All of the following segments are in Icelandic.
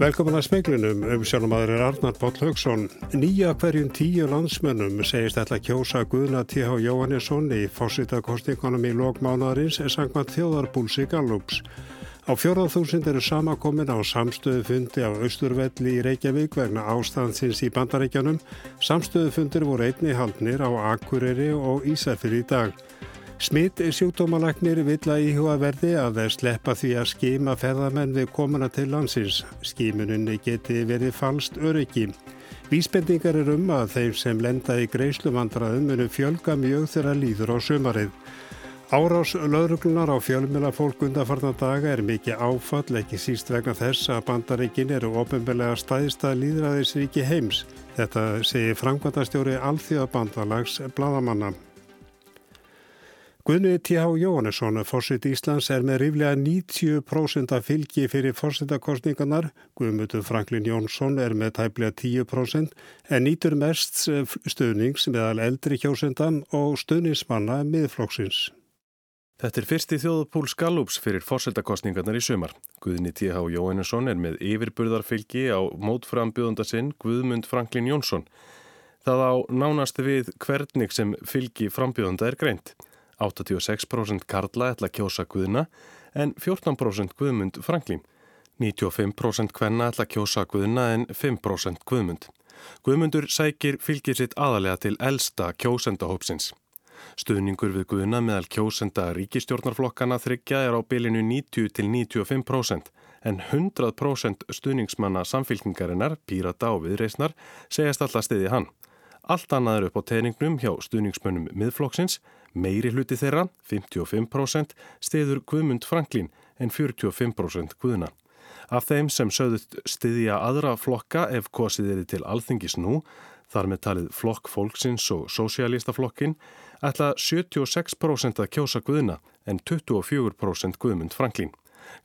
Velkomin að smeglinum um sjálfmaður er Arnar Páll Haugsson. Nýja hverjum tíu landsmönnum segist ætla að kjósa Guðna T.H. Jóhannesson í fósittakostingunum í lokmánaðarins er sangmat þjóðarbúlsi Gallups. Á fjórðarþúsind eru samakomin á samstöðu fundi á Östurvelli í Reykjavík vegna ástansins í bandarækjanum. Samstöðu fundir voru einni haldnir á Akureyri og Ísafir í dag. Smitt sjúkdómalagnir vill að íhuga verði að þeir sleppa því að skima ferðamenn við komuna til landsins. Skimuninni geti verið falst öryggi. Vísbendingar er um að þeim sem lenda í greiðslumandraðum munu fjölga mjög þeirra líður á sömarið. Árás lauruglunar á fjölmjöla fólk undarfarnar daga er mikið áfall, ekki síst vegna þess að bandaríkin eru ofinbelega staðista líðræðisríki heims. Þetta segir framkvæmtastjóri Alþjóðabandalags Bladamanna. Guðni T.H. Jóhannesson, fósitt Íslands, er með ríflega 90% af fylgi fyrir fósittakostningarnar. Guðmutur Franklin Jónsson er með tæplega 10% en nýtur mest stöðnings meðal eldri kjósendan og stöðnismanna miðflokksins. Þetta er fyrsti þjóðupúl Skallups fyrir fósittakostningarnar í sumar. Guðni T.H. Jóhannesson er með yfirburðarfylgi á mótframbjöðunda sinn Guðmund Franklin Jónsson. Það á nánast við hvernig sem fylgi frambjöðunda er greint. 86% Karla ætla að kjósa Guðna en 14% Guðmund Franklín. 95% Kvenna ætla að kjósa Guðna en 5% Guðmund. Guðmundur sækir fylgir sitt aðalega til elsta kjósendahópsins. Stuðningur við Guðna meðal kjósenda ríkistjórnarflokkana þryggja er á bylinu 90 til 95% en 100% stuðningsmanna samfylkingarinnar, pírata og viðreysnar, segjast alltaf stiði hann. Allt annað er upp á teiningnum hjá stuðningsmönnum miðflokksins Meiri hluti þeirra, 55%, stiður Guðmund Franklín en 45% Guðuna. Af þeim sem sögðust stiðja aðra flokka ef kosið eru til alþingis nú, þar með talið flokk fólksins og sosialistaflokkin, ætla 76% að kjósa Guðuna en 24% Guðmund Franklín.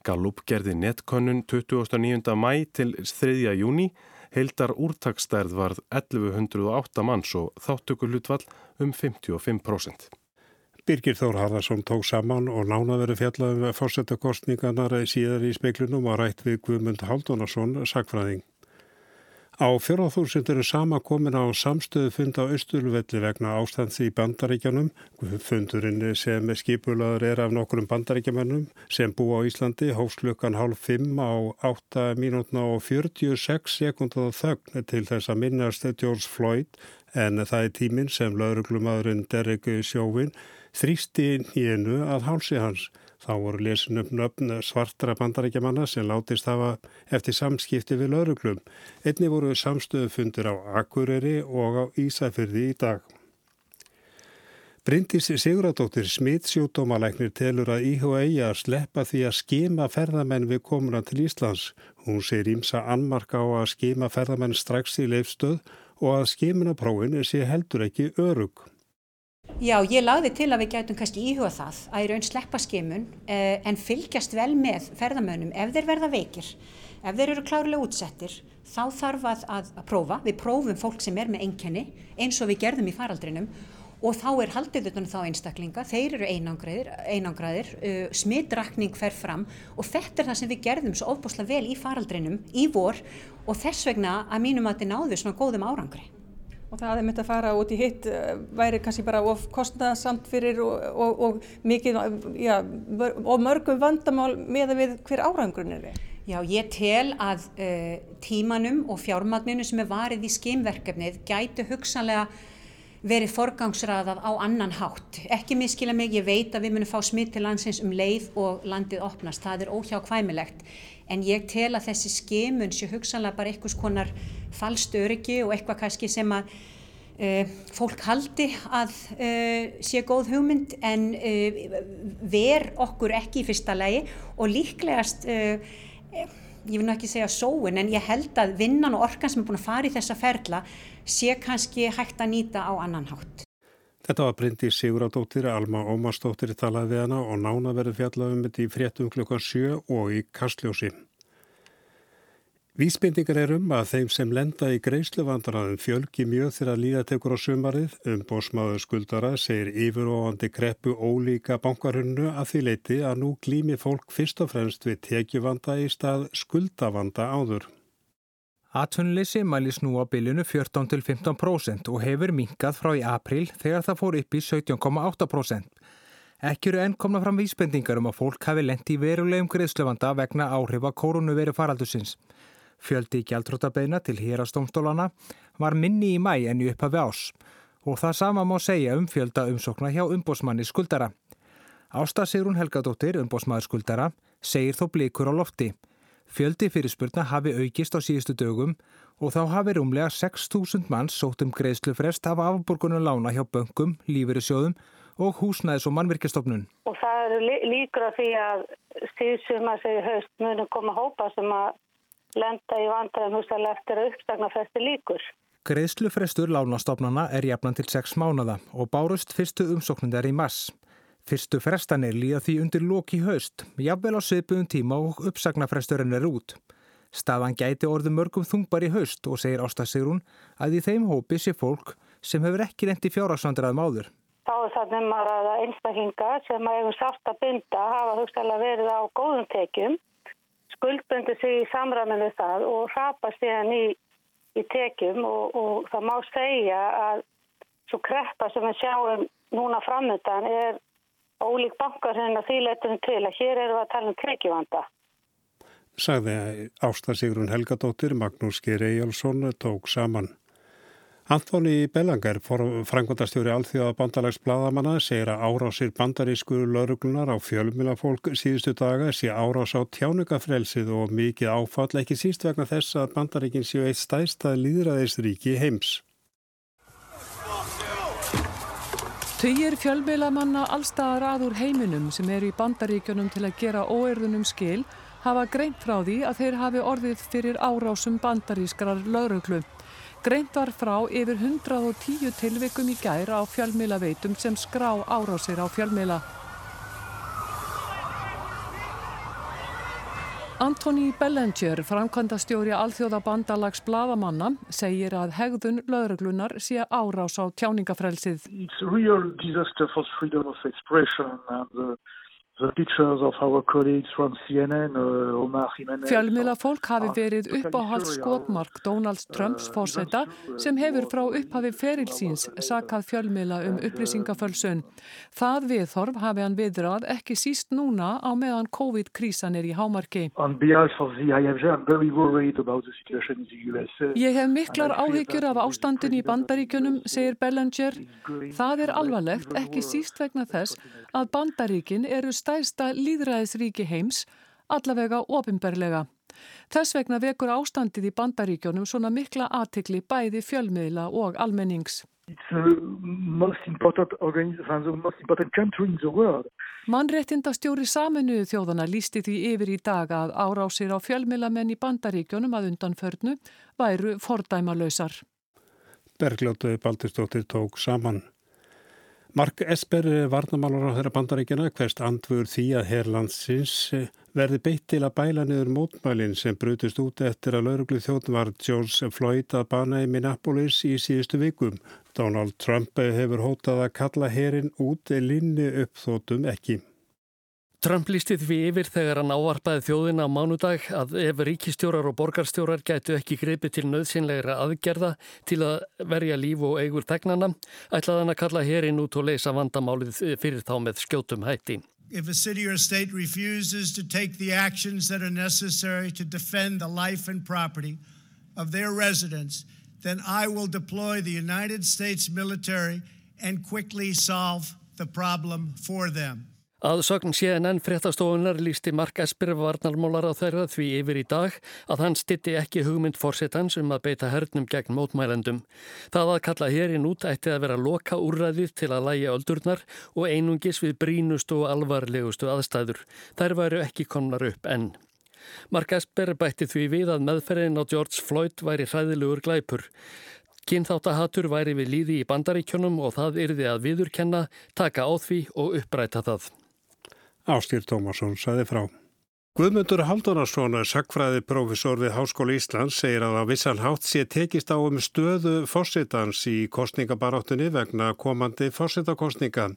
Gallup gerði netkönnun 29. mæ til 3. júni, heildar úrtakstærð varð 1108 manns og þáttöku hlutvall um 55%. Birgir Þór Harðarsson tók saman og nánaveru fjallaðum fórsetakostningarnar síðar í speiklunum og rætt við Guðmund Haldunarsson, sagfræðing. Á fjörðarþúrsind eru sama komin á samstöðu fund á Östurvelli vegna ástands í bandaríkjanum. Fundurinn sem skipulaður er af nokkurum bandaríkjamennum sem bú á Íslandi hófslökan hálf 5 á 8 mínútna og 46 sekundar þögn til þess að minnast George Floyd en það er tíminn sem lauruglumadurinn Derek Sjóvin þrýsti nýjenu að hálsi hans. Þá voru lesin upp nöfn svartra bandarækjamanna sem látist hafa eftir samskipti við lauruglum. Einni voru samstöðufundir á Akureyri og á Ísafyrði í dag. Bryndis Siguradóttir smittsjóttómalæknir telur að IHA að sleppa því að skema ferðamenn við komuna til Íslands. Hún segir ímsa annmarka á að skema ferðamenn strax í leifstöð og að skemunaprófin sé heldur ekki örug. Já, ég lagði til að við gætum kannski íhuga það að í raun sleppa skimun eh, en fylgjast vel með ferðamönnum ef þeir verða veikir, ef þeir eru klárlega útsettir, þá þarf að, að, prófa. Við prófum fólk sem er með einkenni eins og við gerðum í faraldrinum og þá er haldið utan þá einstaklinga, þeir eru einangraðir, einangraðir uh, smittrakning fer fram og þetta er það sem við gerðum svo ofbúslega vel í faraldrinum í vor og þess vegna að mínum að þetta náðu svona góðum árangri og það að mynda að fara út í hitt eh, væri kannski bara of kostnaðsamt fyrir og, og, og mikið já, og mörgum vandamál með að við hver árangrun er við. Já, ég tel að uh, tímanum og fjármagninu sem er varið í skimverkefnið gætu hugsanlega verið forgangsraðað á annan hátt. Ekki miskila mig, ég veit að við munum fá smitt til landsins um leið og landið opnast. Það er óhjákvæmilegt. En ég tel að þessi skimun sé hugsanlega bara einhvers konar falstöryggi og eitthvað kannski sem að uh, fólk haldi að uh, sé góð hugmynd en uh, ver okkur ekki í fyrsta lagi og líklegast ég vil ekki segja sóun en ég held að vinnan og orkan sem er búin að fara í þessa ferla sé kannski hægt að nýta á annan hátt. Þetta var Bryndi Siguradóttir, Alma Ómarsdóttir talaði við hana og nána verið fjallað um þetta í fréttum klukkan 7 og í Kastljósi. Vísbendingar er um að þeim sem lenda í greiðsluvandræðum fjölgi mjög þegar líðatekur á sumarið um bósmáðu skuldara segir yfirófandi kreppu ólíka bankarunnu að því leiti að nú glými fólk fyrst og fremst við tekjuvanda í stað skuldavanda áður. Atvinnuleysi mælis nú á bylunu 14-15% og hefur minkað frá í april þegar það fór upp í 17,8%. Ekki eru enn komna fram vísbendingar um að fólk hafi lendi í verulegum greiðsluvanda vegna áhrifa koronaviru faraldusins. Fjöldi gjaldrótabeina til hérastómstólana var minni í mæ en í upphafi ás og það sama má segja um fjölda umsókna hjá umbósmanni skuldara. Ásta Sigrun Helgadóttir, umbósmaður skuldara, segir þó blikur á lofti. Fjöldi fyrirspurna hafi aukist á síðustu dögum og þá hafi rúmlega 6.000 manns sótt um greiðslufrest af afborgunum lána hjá böngum, lífyrirsjóðum og húsnæðis og mannvirkjastofnun. Og það eru líkur af því að síðsum að segja haust munum koma hópa sem að lenda í vandræðum húsalega eftir að uppstakna festi líkur. Greiðslufrestur lánastofnana er jafnan til 6 mánada og bárust fyrstu umsóknundar í mass. Fyrstu frestanir líða því undir lóki haust, jafnvel á söpuðum tíma og uppsagnafresturinn er út. Staðan gæti orðu mörgum þungbar í haust og segir Ásta Sigrún að í þeim hópi sé fólk sem hefur ekki reyndi fjárhagsvandraðum áður. Þá er það nefnar að einstaklinga sem að hefur sátt að binda hafa hugstæðilega verið á góðum tekjum skuldbundi sig í samræminu það og hrapa síðan í, í tekjum og, og það má segja að svo kreppa sem við sjáum núna framöndan er ólík bankar hérna því letunum til að hér eru að tala um tekjuvanda. Sagði Ásta Sigrun Helgadóttir, Magnús Geir Ejjálsson tók saman. Anthony Bellangar, frangvandastjóri alþjóða bandalags bladamanna, segir að árásir bandarísku lauruglunar á fjölmjölafólk síðustu daga sé árás á tjánugafrelsið og mikið áfall ekki síst vegna þess að bandaríkin séu eitt stæstað líðræðisríki heims. Töyir fjölmjölamanna allstaðar aður heiminum sem eru í bandaríkjunum til að gera óerðunum skil hafa greint frá því að þeir hafi orðið fyrir árásum bandarískrar lauruglu. Greint var frá yfir 110 tilvikum í gæra á fjölmiðlaveitum sem skrá árásir á fjölmiðla. Antoni Bellinger, framkvæmdastjóri alþjóða bandalags bladamanna, segir að hegðun lögreglunar sé árás á tjáningafrelsið. It's a real disaster for freedom of expression and the Uh, Fjölmila fólk hafi verið uppáhalds skotmark Donald Trumps fórseta sem hefur frá upphafi ferilsins sakað fjölmila um upplýsingafölsun. Það viðhorf hafi hann viðrað ekki síst núna á meðan COVID-krísan er í hámarki. Ég hef miklar áhyggjur af ástandin í bandaríkunum, segir Bellinger. Það er alvarlegt ekki síst vegna þess að bandaríkin eru stærsta líðræðisríki heims allavega ofinberlega. Þess vegna vekur ástandið í bandaríkjónum svona mikla aðtikli bæði fjölmiðla og almennings. Mannréttindastjóri saminuðu þjóðana lísti því yfir í dag að árásir á fjölmiðlamenn í bandaríkjónum að undanförnu væru fordæmalösar. Bergljótu Baldurstóttir tók saman. Mark Esper, varnamálar á þeirra bandaríkjana, hverst andfur því að herlandsins verði beitt til að bæla niður mótmælinn sem brutist út eftir að lauruglu þjóðn var George Floyd að bana í Minneapolis í síðustu vikum. Donald Trump hefur hótað að kalla herin út linni uppþótum ekki. Trump lísti því yfir þegar hann ávarpaði þjóðina á mánudag að ef ríkistjórar og borgarstjórar gætu ekki greipi til nöðsynlegra aðgerða til að verja líf og eigur tegnana, ætlaði hann að kalla hérinn út og leysa vandamálið fyrir þá með skjótum hætti. If a city or state refuses to take the actions that are necessary to defend the life and property of their residents, then I will deploy the United States military and quickly solve the problem for them. Að sögn CNN fréttastofunar lísti Mark Esper varnarmólar á þeirra því yfir í dag að hann stitti ekki hugmynd fórsetans um að beita hernum gegn mótmælendum. Það að kalla hérinn út ætti að vera loka úrræðið til að læja öldurnar og einungis við brínustu og alvarlegustu aðstæður. Þær væru ekki komnar upp enn. Mark Esper bætti því við að meðferðin á George Floyd væri hræðilegur glæpur. Kynþáttahatur væri við líði í bandaríkjunum og það yrði að viðurkenna, taka á því og uppræta það. Ástýr Tómasson saði frá. Guðmundur Haldunarsson, sakfræði profesor við Háskóli Íslands, segir að á vissan hátt sé tekist á um stöðu fósittans í kostningabaráttunni vegna komandi fósittakostninga.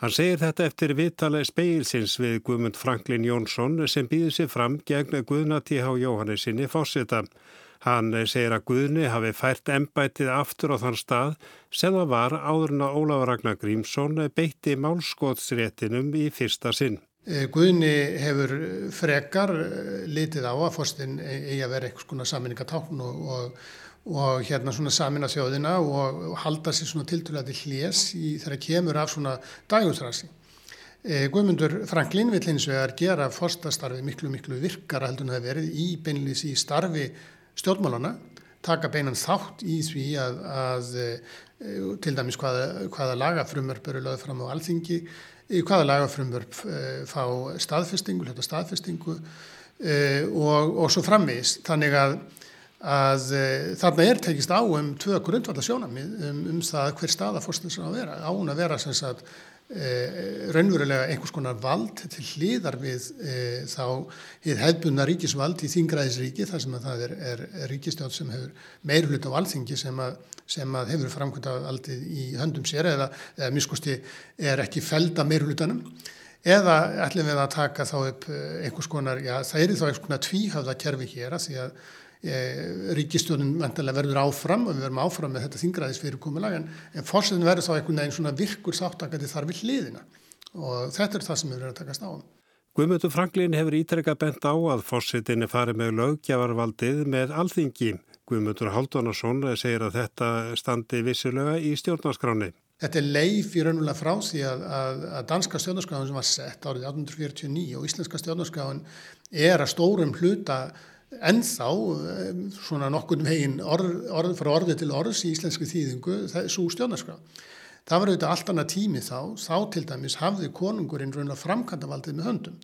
Hann segir þetta eftir viðtalið speilsins við Guðmund Franklin Jónsson sem býður sér fram gegn Guðna T.H. Jóhannesinni fósitta. Hann segir að Guðni hafi fært embætið aftur á þann stað sem það var áðurna Ólafur Ragnar Grímsson beitti málskótsréttinum í fyrsta sinn. Eh, Guðni hefur frekar eh, litið á að fórstinn eigi að vera eitthvað svona saminningatákn og, og, og hérna svona samina þjóðina og, og halda sér svona tilturlega til hljés þegar kemur af svona dagjóðsrasi. Eh, Guðmundur Franklin vil hins vegar gera fórstastarfi miklu miklu virkara heldur en það verið í beinlis í starfi stjórnmálana, taka beinan þátt í því að, að til dæmis hvaða, hvaða lagafrumar börju lögð fram á alþingi í hvaða lagafrumvörp eh, fá staðfestingu, hluta staðfestingu eh, og, og svo framvís. Þannig að, að eh, þarna er tekist á um tvö grundvallar sjónamið um, um það hver staða fórstins á að vera. Á hún að vera sem sagt E, raunverulega einhvers konar vald til hlýðar við e, þá hefðbunna ríkisvald í þingræðisríki þar sem að það er, er, er ríkistjátt sem hefur meirhlut á alþingi sem að, sem að hefur framkvæmt aldrei í höndum sér eða, eða miskusti er ekki felda meirhlutanum eða ætlum við að taka þá upp e, einhvers konar, já það er þá einhvers konar tvíhafða kerfi hér að því að Eh, ríkistjónin verður áfram og við verðum áfram með þetta þingraðis fyrirkomulag en, en fórsetin verður þá einhvern veginn svona virkur þáttakandi þar við hliðina og þetta er það sem við verðum að takast á. Um. Guðmundur Franklin hefur ítrekka bent á að fórsetin er farið með lögjafarvaldið með alþingi. Guðmundur Haldunarsson segir að þetta standi vissilega í stjórnarskráni. Þetta er leif í raunverulega frá því að, að, að danska stjórnarskráin sem var sett árið 1849 og íslenska stjórnarskráin er að stórum hluta ennþá svona nokkur megin orð, orð frá orði til orðs í íslenski þýðingu svo stjórnarskrá. Það var auðvitað allt annað tími þá, þá til dæmis hafði konungurinn raunlega framkantavaldið með höndum.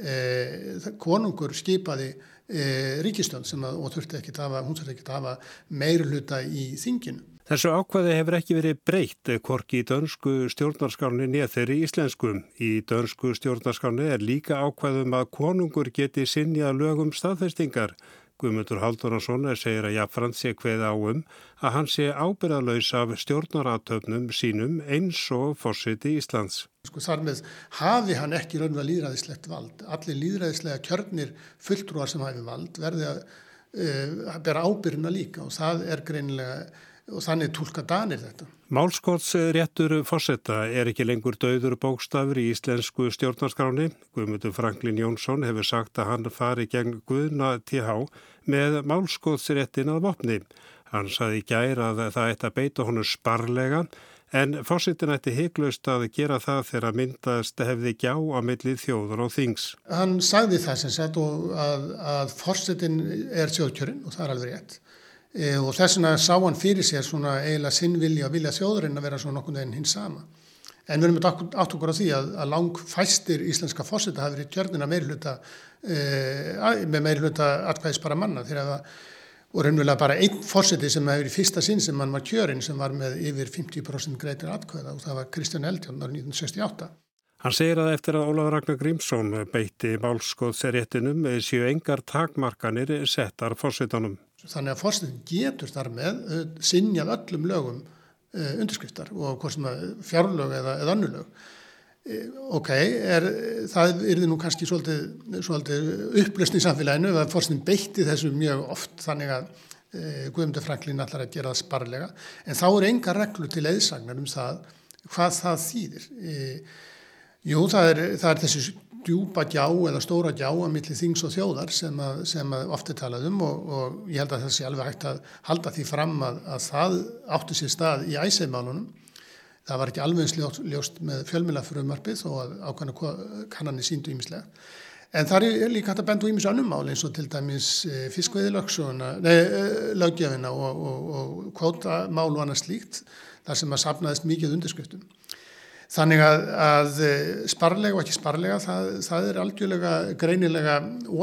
E, konungur skipaði e, ríkistjón sem að, og þurfti ekki að hafa, hún þurfti ekki að hafa meirluta í þinginu. Þessu ákvaði hefur ekki verið breytt hvorki í dönsku stjórnarskáni neð þeirri íslensku. Í dönsku stjórnarskáni er líka ákvaðum að konungur geti sinjað lögum staðfestingar. Guðmundur Haldunarsson segir að Jafnfrand sé hveð áum að hann sé ábyrðalauðs af stjórnaratöfnum sínum eins og fórsiti Íslands. Sko þar með hafi hann ekki raunvað líðræðislegt vald. Allir líðræðislega kjörnir fulltrúar sem hafi vald verði að uh, bera ábyrðina líka og það er greinilega og þannig tólka danir þetta. Málskottsréttur fórsetta er ekki lengur döður bókstafur í íslensku stjórnarskráni. Guðmundur Franklin Jónsson hefur sagt að hann fari gegn Guðna TH með málskottsréttin að vopni. Hann saði gæra að það ætti að beita honu sparlega en fórsettin ætti heiklaust að gera það þegar myndast hefði gjá á millið þjóður og þings. Hann sagði það sem sagt að, að fórsettin er þjóðkjörinn og það er alveg rétt e, og þess vegna sá hann fyrir sér svona eiginlega sinnvilja að vilja þjóðurinn að vera svona nokkur veginn hins sama. En við erum átt okkur á því að, að lang fæstir íslenska fósita hafi verið tjörnina meirhluta e, með meirhluta atkvæðis bara manna þegar það og raunverulega bara einn fórseti sem hefur í fyrsta sinn sem hann var kjörinn sem var með yfir 50% greitir atkvæða og það var Kristján Eldjón árið 1968. Hann segir að eftir að Ólaf Ragnar Grímsson beitti málskóðserjettinum séu engar takmarkanir settar fórsetunum. Þannig að fórsetin getur þar með uh, sinjað öllum lögum uh, undirskriftar og hvort sem að fjárlög eða, eða önnulög. Uh, ok, er, það er nú kannski svolítið, svolítið upplösn í samfélaginu að fórsetin beitti þessu mjög oft þannig að Guðmundur Franklín allar að gera það sparlega en þá er enga reglu til eðsagnar um það hvað það þýðir. Jú, það er, það er þessi djúpa gjá eða stóra gjá að milli þings og þjóðar sem, að, sem að ofti talað um og, og ég held að það sé alveg hægt að halda því fram að, að það átti sér stað í æsæðmálunum. Það var ekki alveg ljóst með fjölmjölafrumarpið og ákvæmna kannanir síndu ímislega. En það er líka hægt að benda úr ímis önnum mál eins og til dæmis e, fiskveiðilögsuna, nei, e, löggefina og, og, og kvótamál og annað slíkt þar sem að sapnaðist mikið undirskriftum. Þannig að, að eh, sparlega og ekki sparlega það, það er algjörlega greinilega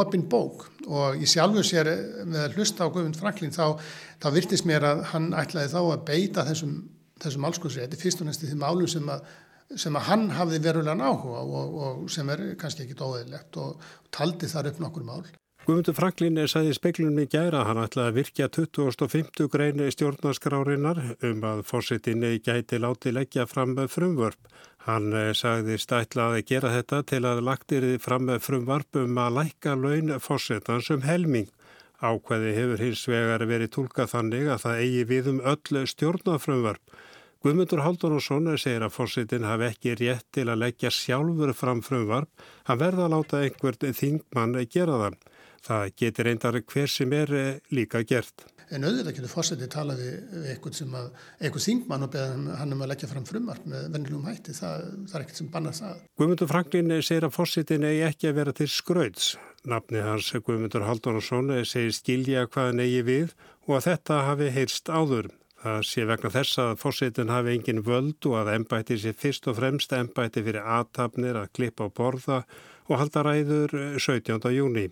opinn bók og ég sjálfur sér með að hlusta á Guðmund Franklín þá, þá virtist mér að hann ætlaði þá að beita þessum, þessum álskóðsrétti fyrst og næst í þeim álum sem að sem að hann hafði verulegan áhuga og, og sem er kannski ekkit óeðlegt og taldi þar upp nokkur mál. Guðmundur Franklin sagði speiklunni gæra að hann ætlaði að virkja 2050 greinu stjórnarskrárinnar um að fórsetinni gæti láti leggja fram frumvörp. Hann sagði stætlaði að gera þetta til að lagtir fram frumvarp um að lækka laun fórsetans um helming. Ákveði hefur hins vegar verið tólkað þannig að það eigi við um öll stjórnarfrumvarp. Guðmundur Haldunarsson segir að fórsetin hafi ekki rétt til að leggja sjálfur fram frumvarp. Hann verða að láta einhvern þingmann gera það. Það getur reyndar hver sem er líka gert. En auðvitað getur fórsetið talað við eitthvað sem að, eitthvað þingmann og beða hann um að leggja fram frumvarp með vennilegum hætti. Það, það er ekkert sem bannar það. Guðmundur Franklin segir að fórsetin eigi ekki að vera til skrauts. Nafni hans Guðmundur Haldunarsson segir skilja hvaðan eigi við og að þetta hafi heyrst áður. Það sé vegna þess að fórsetin hafi engin völd og að ennbætti sé fyrst og fremst ennbætti fyrir aðtapnir að klippa á borða og halda ræður 17. júni.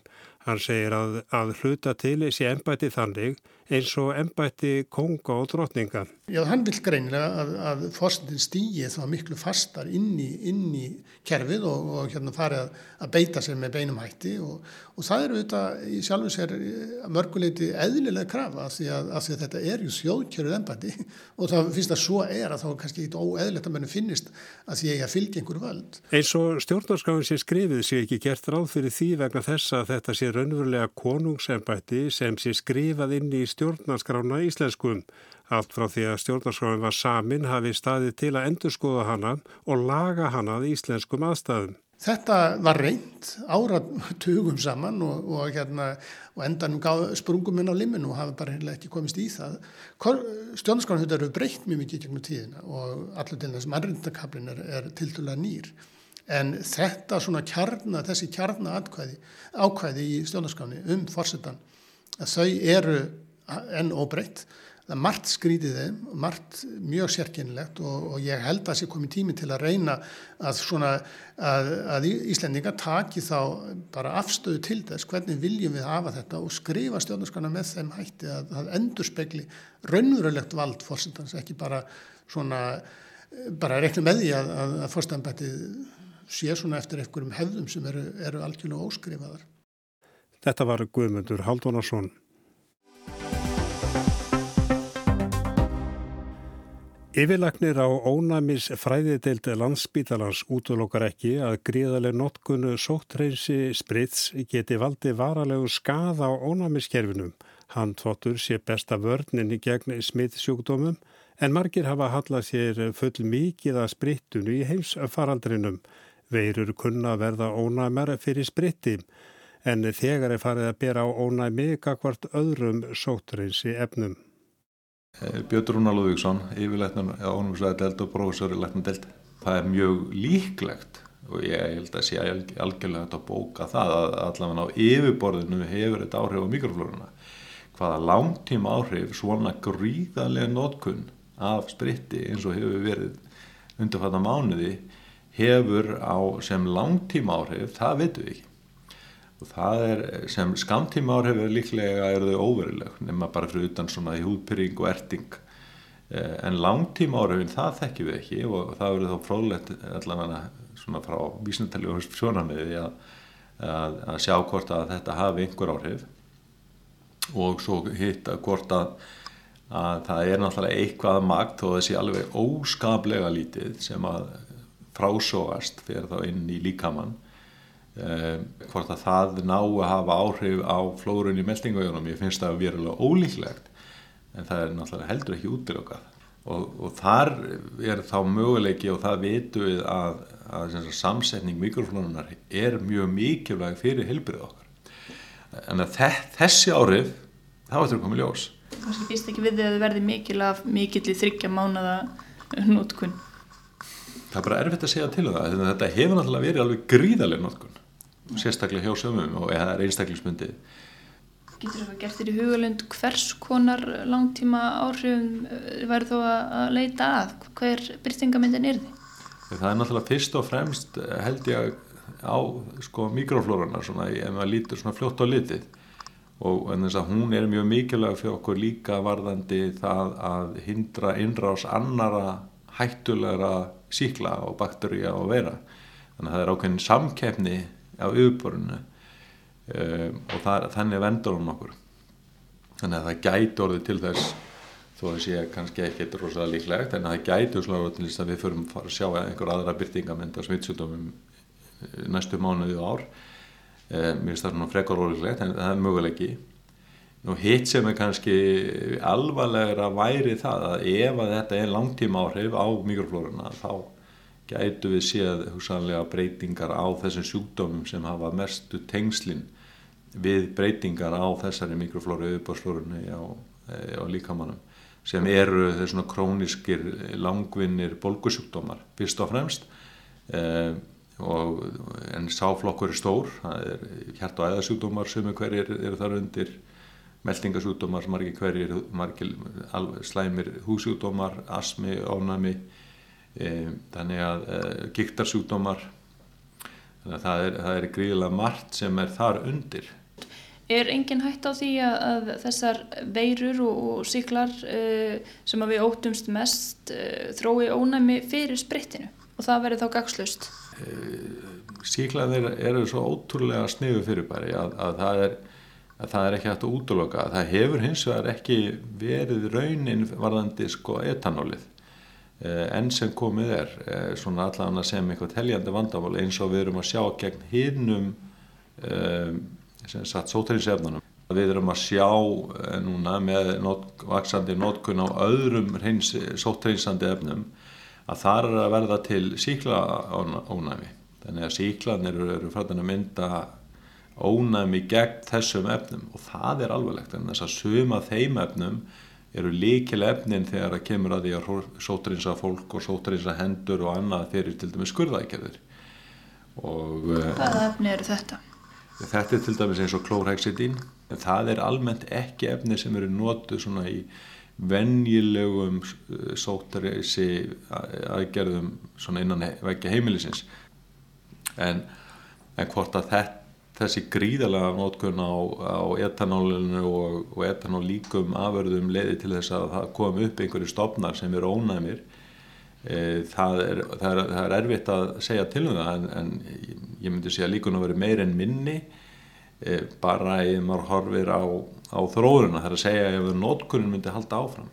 Hann segir að, að hluta til sé ennbætti þannig eins og ennbætti konga og drotninga. Já, hann vil greinilega að, að fórsetin stýji þá miklu fastar inn í, inn í kerfið og, og hérna fari að, að beita sér með beinum hætti og, og það eru auðvitað í sjálfu sér mörguleiti eðlilega krafa af því, því að þetta er ju sjóðkjörður ennbætti og það finnst að svo er að þá er kannski eitthvað óeðlilegt að mennum finnist að því að fylgja einhverju völd. Eins og stjórnarskráin sé skrifið sé ekki gert ráð fyrir því vegna þess að þetta sé raunverulega konungsembætti sem sé skrifað inn í stjórnarskrána íslenskum. Allt frá því að stjórnarskráin var samin hafi staðið til að endurskoða hana og laga hana að íslenskum aðstæðum. Þetta var reynd áratugum saman og, og, hérna, og endanum sprungum inn á liminu og hafi bara ekki komist í það. Stjórnarskráin þetta eru breytt mjög mikið gegnum tíðina og allir til þess mannrindakablin er, er tildulega nýr. En þetta svona kjarna, þessi kjarna atkvæði, ákvæði í stjórnarskráni um fórsetan, að þau eru enn óbreytt. Það er margt skrítið þeim, margt mjög sérkynlegt og, og ég held að það sé komið tími til að reyna að, svona, að, að Íslendinga taki þá bara afstöðu til þess hvernig viljum við hafa þetta og skrifa stjórnarskana með þeim hætti að það endur spekli raunverulegt vald fórsetans, ekki bara svona, bara reikna með því að, að fórstanbættið sé svona eftir einhverjum hefðum sem eru, eru algjörlega óskrifaðar. Þetta var Guðmundur Haldunarsson. Yfirlagnir á ónæmis fræðideild landsbítalans útlokar ekki að gríðarlega notkunu sóttreinsi sprits geti valdi varalegu skaða á ónæmiskerfinum. Handfóttur sé besta vörninni gegn smittsjúkdómum en margir hafa hallað sér full mikið að sprittunni í heimsfaraldrinum. Veirur kunna verða ónæmar fyrir spritti en þegar er farið að bera á ónæmi kakvart öðrum sóttreinsi efnum. Björn Rúnar Lúðvíksson, yfirleitnum ánumslega delt og prófessor í leitnum delt. Það er mjög líklegt og ég held að sé algjörlega að bóka það að allavega á yfirborðinu hefur þetta áhrif á mikroflórunna. Hvaða langtíma áhrif svona gríðarlega nótkunn af spritti eins og hefur verið undarfæta mánuði hefur á sem langtíma áhrif, það veitum við ekki. Og það er sem skamtíma áhrif er líklega er þau óveruleg nema bara fyrir utan svona í húðpyrring og erting. En langtíma áhrifin það þekkjum við ekki og það verður þá fróðlegt allavega svona frá vísnatæli og sjónarmiði að, að, að sjá hvort að þetta hafi einhver áhrif. Og svo hitta hvort að, að það er náttúrulega eitthvað magt og þessi alveg óskaplega lítið sem að frásóast fyrir þá inn í líkamann Um, hvort að það ná að hafa áhrif á flórun í meldingajónum ég finnst það verulega ólíklegt en það er náttúrulega heldur ekki útilokkað og, og þar er þá möguleiki og það vitu við að, að, samsetning mikroflónunar er mjög mikilvæg fyrir helbrið okkar. En að þessi áhrif þá er þetta komið ljós. Kanski býst ekki við því að það verði mikil af mikill í þryggja mánada nótkunn Það er bara erfitt að segja til um það þetta hefur náttúrulega verið alveg gríðarlega nótkunn sérstaklega hjá sömum og eða einstaklismundið. Getur það gert þér í hugalund hvers konar langtíma áhrifum væri þó að leita að? Hver byrtingamindin er þið? Það er náttúrulega fyrst og fremst held ég á sko mikroflórarna svona ef maður lítur svona fljótt á litið og en þess að hún er mjög mikilvæg fyrir okkur líka varðandi það að hindra innrás annara hættulegra síkla og bakterja og vera þannig að það er ákveðin samkeppni á yfirborðinu um, og það, þannig vendur hún okkur. Þannig að það gæti orðið til þess þó að sé kannski ekkert rosalega líklegt en það gæti úrslega til þess að við förum að sjá einhver aðra byrtingament af smittsjúkdómum næstu mánuði og ár. Um, mér finnst það svona frekar ólíklegt en það er möguleiki og hitt sem er kannski alvarlegra væri það að ef að þetta er langtíma áhrif á mikroflórunna þá gætu við séð hugsanlega breytingar á þessum sjúkdómum sem hafa mestu tengslinn við breytingar á þessari mikroflóru auðbársflórunni á, eh, á líkamannum sem eru þessuna króniskir langvinnir bolgusjúkdómar fyrst og fremst. Eh, og, en sáflokkur er stór það er hjart- og æðasjúkdómar sem er hverjir eru þar undir meldingasjúkdómar, margir hverjir margir slæmir húsjúkdómar asmi, ónami e, þannig að e, gíktarsjúkdómar þannig að það er, það er gríðilega margt sem er þar undir. Er engin hætt á því að, að þessar veirur og, og síklar uh, sem að við óttumst mest uh, þrói ónæmi fyrir sprittinu? Og það verður þá gagslust? Síklarnir eru svo ótrúlega sniðu fyrirbæri að, að, það er, að það er ekki hægt að útloka. Það hefur hins vegar ekki verið raunin varðandi sko etanólið Eh, enn sem komið er eh, svona allan að sem eitthvað teljandi vandamál eins og við erum að sjá gegn hinnum um, sem satt sótærinsefnunum. Við erum að sjá núna með not, vaksandi nótkun á öðrum sótærinsandi efnum að það er að verða til síkla ónæmi. Þannig að síklanir eru, eru fræðin að mynda ónæmi gegn þessum efnum og það er alveglegt en þess að suma þeim efnum eru líkil efnin þegar að kemur að því að sótrinsa fólk og sótrinsa hendur og annað fyrir til dæmis skurðækjaður. Eh, Hvaða efni eru þetta? Þetta er til dæmis eins og klórhexidín. Það er almennt ekki efni sem eru nótu svona í venjilegum eh, sótrinsi aðgerðum svona innan vekja heimilisins. En, en hvort að þetta þessi gríðalega nótkunn á, á etanólinu og, og etanólíkum aförðum leiði til þess að það kom upp einhverju stopnar sem eru ónæmir. E, það, er, það, er, það er erfitt að segja til um það en, en ég myndi segja líkun að vera meir en minni. E, bara ef maður horfir á, á þróðurina það er að segja ef nótkunnin myndi halda áfram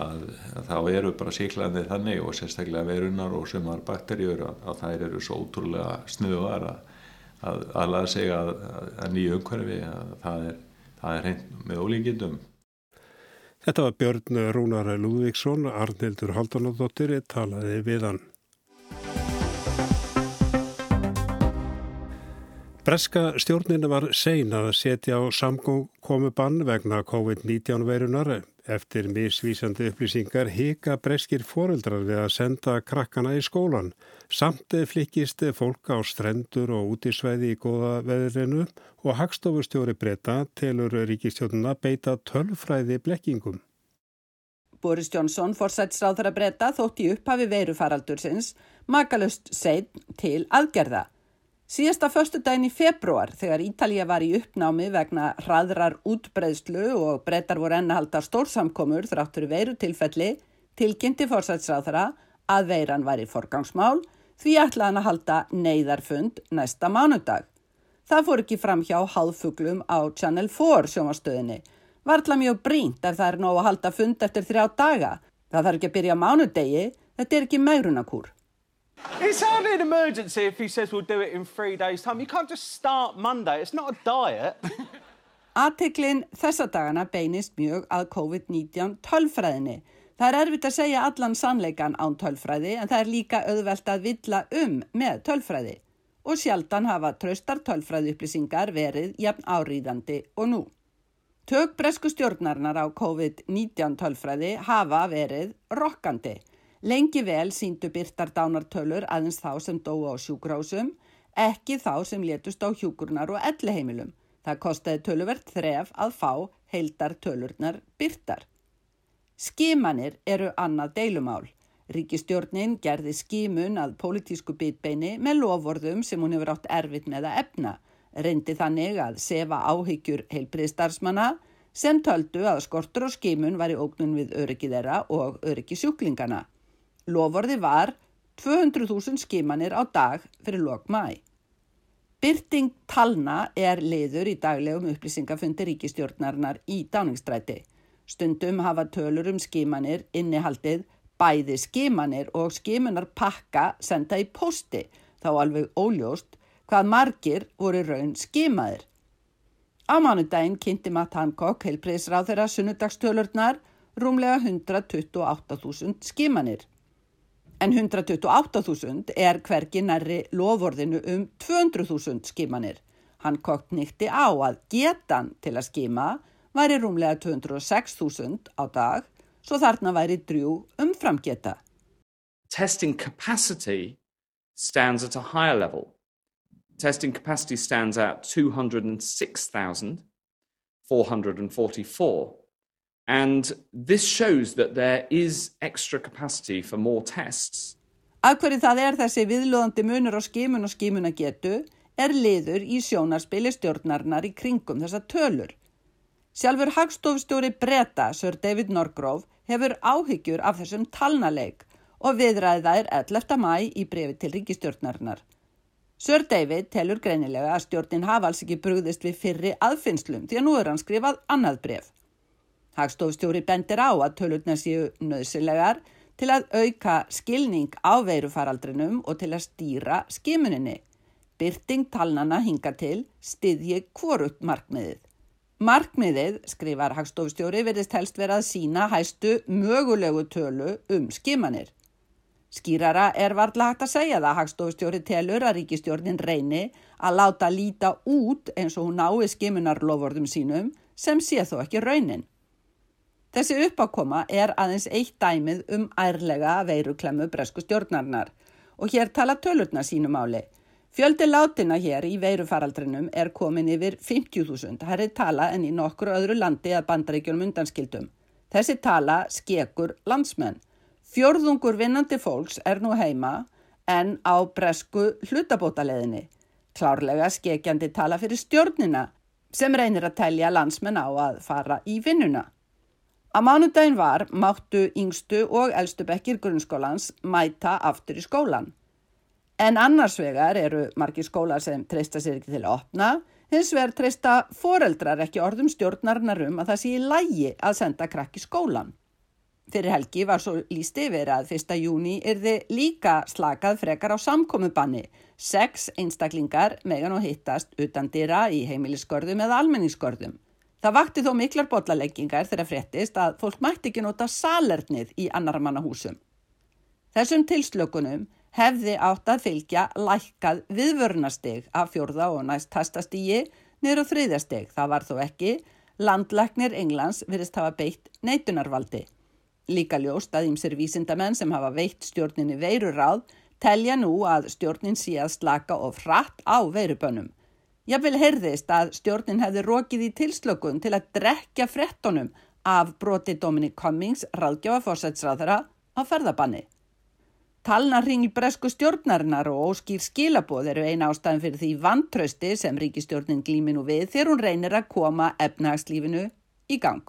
að, að þá eru bara síklaðið þannig og sérstaklega verunar og sumar bakterjur að, að þær eru svo útrúlega snuðar að að aðlaða sig að, að nýju umhverfi að það er, er hreint með ólíkindum. Þetta var Björn Rúnar Lúðvíksson, Arnildur Haldanadóttir, talaði við hann. Breska stjórninu var sein að setja á samkomubann vegna COVID-19 veirunar eftir misvísandi upplýsingar hika breskir foreldrar við að senda krakkana í skólan. Samt flikist fólk á strendur og útisvæði í góða veðrinu og hagstofustjóri breyta telur ríkistjónuna beita tölfræði blekkingum. Boris Johnson forsætsráður að breyta þótt í upphafi veirufaraldursins makalust segn til aðgerða. Síðasta förstu daginn í februar þegar Ítalija var í uppnámi vegna hraðrar útbreyðslu og breytar voru ennahalda stórsamkomur þráttur veirutilfelli tilkynnti forsætsráðara að veiran var í forgangsmál því ætlaðan að halda neyðarfund næsta mánudag. Það fór ekki fram hjá hálfuglum á Channel 4 sjómastöðinni. Varðla mjög brínt ef það er nóg að halda fund eftir þrjá daga. Það þarf ekki að byrja mánudegi, þetta er ekki megrunakúr. It's hardly an emergency if he says we'll do it in three days time. You can't just start Monday, it's not a diet. Ateklin þessa dagana beinist mjög að COVID-19 tölfræðinni Það er erfitt að segja allan sannleikan án tölfræði en það er líka auðvelt að villa um með tölfræði og sjaldan hafa tröstar tölfræði upplýsingar verið jafn áríðandi og nú. Tök bresku stjórnarnar á COVID-19 tölfræði hafa verið rokkandi. Lengi vel síndu byrtar dánartölur aðeins þá sem dói á sjúkrásum, ekki þá sem létust á hjúkurnar og elliheimilum. Það kostiði töluvert þref að fá heildar tölurnar byrtar. Skimanir eru annað deilumál. Ríkistjórnin gerði skimun að pólitísku bitbeini með lofvorðum sem hún hefur átt erfitt með að efna. Reyndi þannig að sefa áhyggjur heilbriðstarfsmanna sem töldu að skortur og skimun var í ógnun við öryggi þeirra og öryggi sjúklingana. Lovorði var 200.000 skimanir á dag fyrir lok mæ. Byrting talna er liður í daglegum upplýsingafundi ríkistjórnarinnar í dáningstræti. Stundum hafa tölur um skimanir innihaldið bæði skimanir og skimunar pakka senda í posti þá alveg óljóst hvað margir voru raun skimaðir. Á mánudaginn kynnti Matt Hancock heilbreyðsráð þeirra sunnudagstölurnar rúmlega 128.000 skimanir. En 128.000 er hvergi nærri lovorðinu um 200.000 skimanir. Hancock nýtti á að getan til að skima væri rúmlega 206.000 á dag, svo þarna væri drjú umframgeta. Testing capacity stands at a higher level. Testing capacity stands at 206,444. And this shows that there is extra capacity for more tests. Af hverju það er þessi viðlóðandi munur á skimun og skimunagetu er liður í sjónarspili stjórnarinnar í kringum þessa tölur. Sjálfur hagstofstjóri Breta, Sir David Norgrove, hefur áhyggjur af þessum talnaleik og viðræði þær 11. mæ í brefi til ríkistjórnarinnar. Sir David telur greinilega að stjórnin hafa alls ekki brugðist við fyrri aðfinnslum því að nú er hann skrifað annað bref. Hagstofstjóri bendir á að tölurna séu nöðsilegar til að auka skilning á veirufaraldrinum og til að stýra skimuninni. Byrting talnana hinga til stiðji kvorut markmiðið. Markmiðið, skrifar Hagstofstjóri, verðist helst vera að sína hæstu mögulegu tölu um skimanir. Skýrara er varðla hægt að segja það að Hagstofstjóri telur að ríkistjórnin reyni að láta líta út eins og hún nái skimunarlofordum sínum sem sé þó ekki raunin. Þessi uppákoma er aðeins eitt dæmið um ærlega veiruklemmu bresku stjórnarnar og hér tala tölurna sínum áli. Fjöldi látina hér í veirufaraldrinum er komin yfir 50.000, herri tala en í nokkru öðru landi að bandaríkjunum undanskildum. Þessi tala skekur landsmenn. Fjörðungur vinnandi fólks er nú heima en á bresku hlutabótaleðinni. Klárlega skekjandi tala fyrir stjórnina sem reynir að telja landsmenn á að fara í vinnuna. Á mánudagin var máttu yngstu og eldstu bekkir grunnskólans mæta aftur í skólan. En annars vegar eru margir skólar sem treysta sér ekki til að opna, hins vegar treysta foreldrar ekki orðum stjórnarnar um að það sé í lægi að senda krakki skólan. Fyrir helgi var svo líst yfir að 1. júni er þið líka slakað frekar á samkomiðbanni. Sex einstaklingar megan og hittast utan dýra í heimilisskörðum eða almenningsskörðum. Það vakti þó miklar botlaleggingar þegar fréttist að fólk mætti ekki nota salernið í annar mannahúsum. Þessum tilslökunum hefði átt að fylgja lækkað viðvörnasteg af fjórða og næst tastastígi niður á þriðjasteg. Það var þó ekki. Landlæknir Englands virðist hafa beitt neitunarvaldi. Líka ljóst að ímsir vísindamenn sem hafa veitt stjórninni veiruráð telja nú að stjórnin sé að slaka of hratt á veirubönnum. Jáfnvel heyrðist að stjórnin hefði rókið í tilslökun til að drekja frettonum af broti Dominic Cummings, ráðgjáfaforsætsráðara, á ferðabanni. Talnarring í bresku stjórnarinnar og óskýr skilaboð eru eina ástæðin fyrir því vantrösti sem ríkistjórnin glýminu við þegar hún reynir að koma efnagslífinu í gang.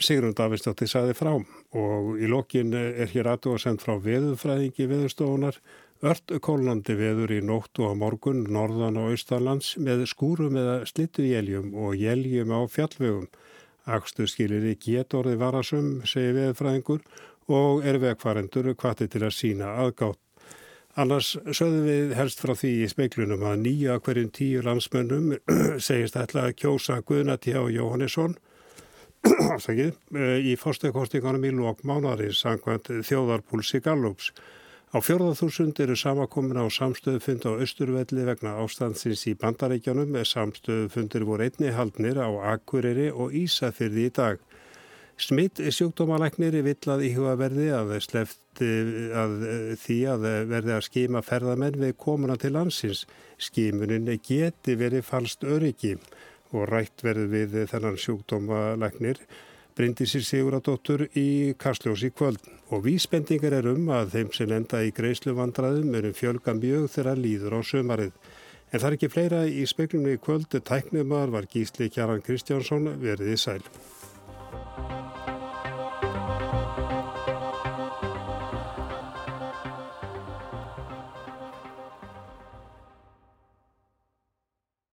Sigrun Davidsdóttir saði frá og í lokin er hér aðtú að senda frá veðufræðingi veðustofunar ört kólnandi veður í nóttu á morgun, norðan og austalands með skúrum eða slittu jéljum og jéljum á fjallvegum. Akstu skilir í getorði varasum, segir veðufræðingur og er vegfarendur kvati til að sína aðgátt. Annars sögðum við helst frá því í speiklunum að nýja hverjum tíu landsmönnum segist ætla að kjósa Guðnati á Jóhannesson í fórstökkostingunum í lók mánarins sangvænt þjóðarpúlsi Gallups. Á fjörðarþúsund eru samakomin á samstöðufund á Östurvelli vegna ástandsins í bandaríkjanum með samstöðufundir voru einni haldnir á Akureyri og Ísafyrði í dag. Smitt sjúkdómalæknir er villað íhugaverði að að því að verði að skima ferðamenn við komuna til landsins. Skimunin geti verið falst öryggi og rætt verði við þennan sjúkdómalæknir Bryndisir Siguradóttur í Karsljósi kvöld og vísbendingar er um að þeim sem enda í greiðslu vandraðum erum fjölga mjög þegar líður á sömarið. En það er ekki fleira í speklunni í kvöld, tæknumar var Gísli Kjaran Kristjánsson verið í sæl.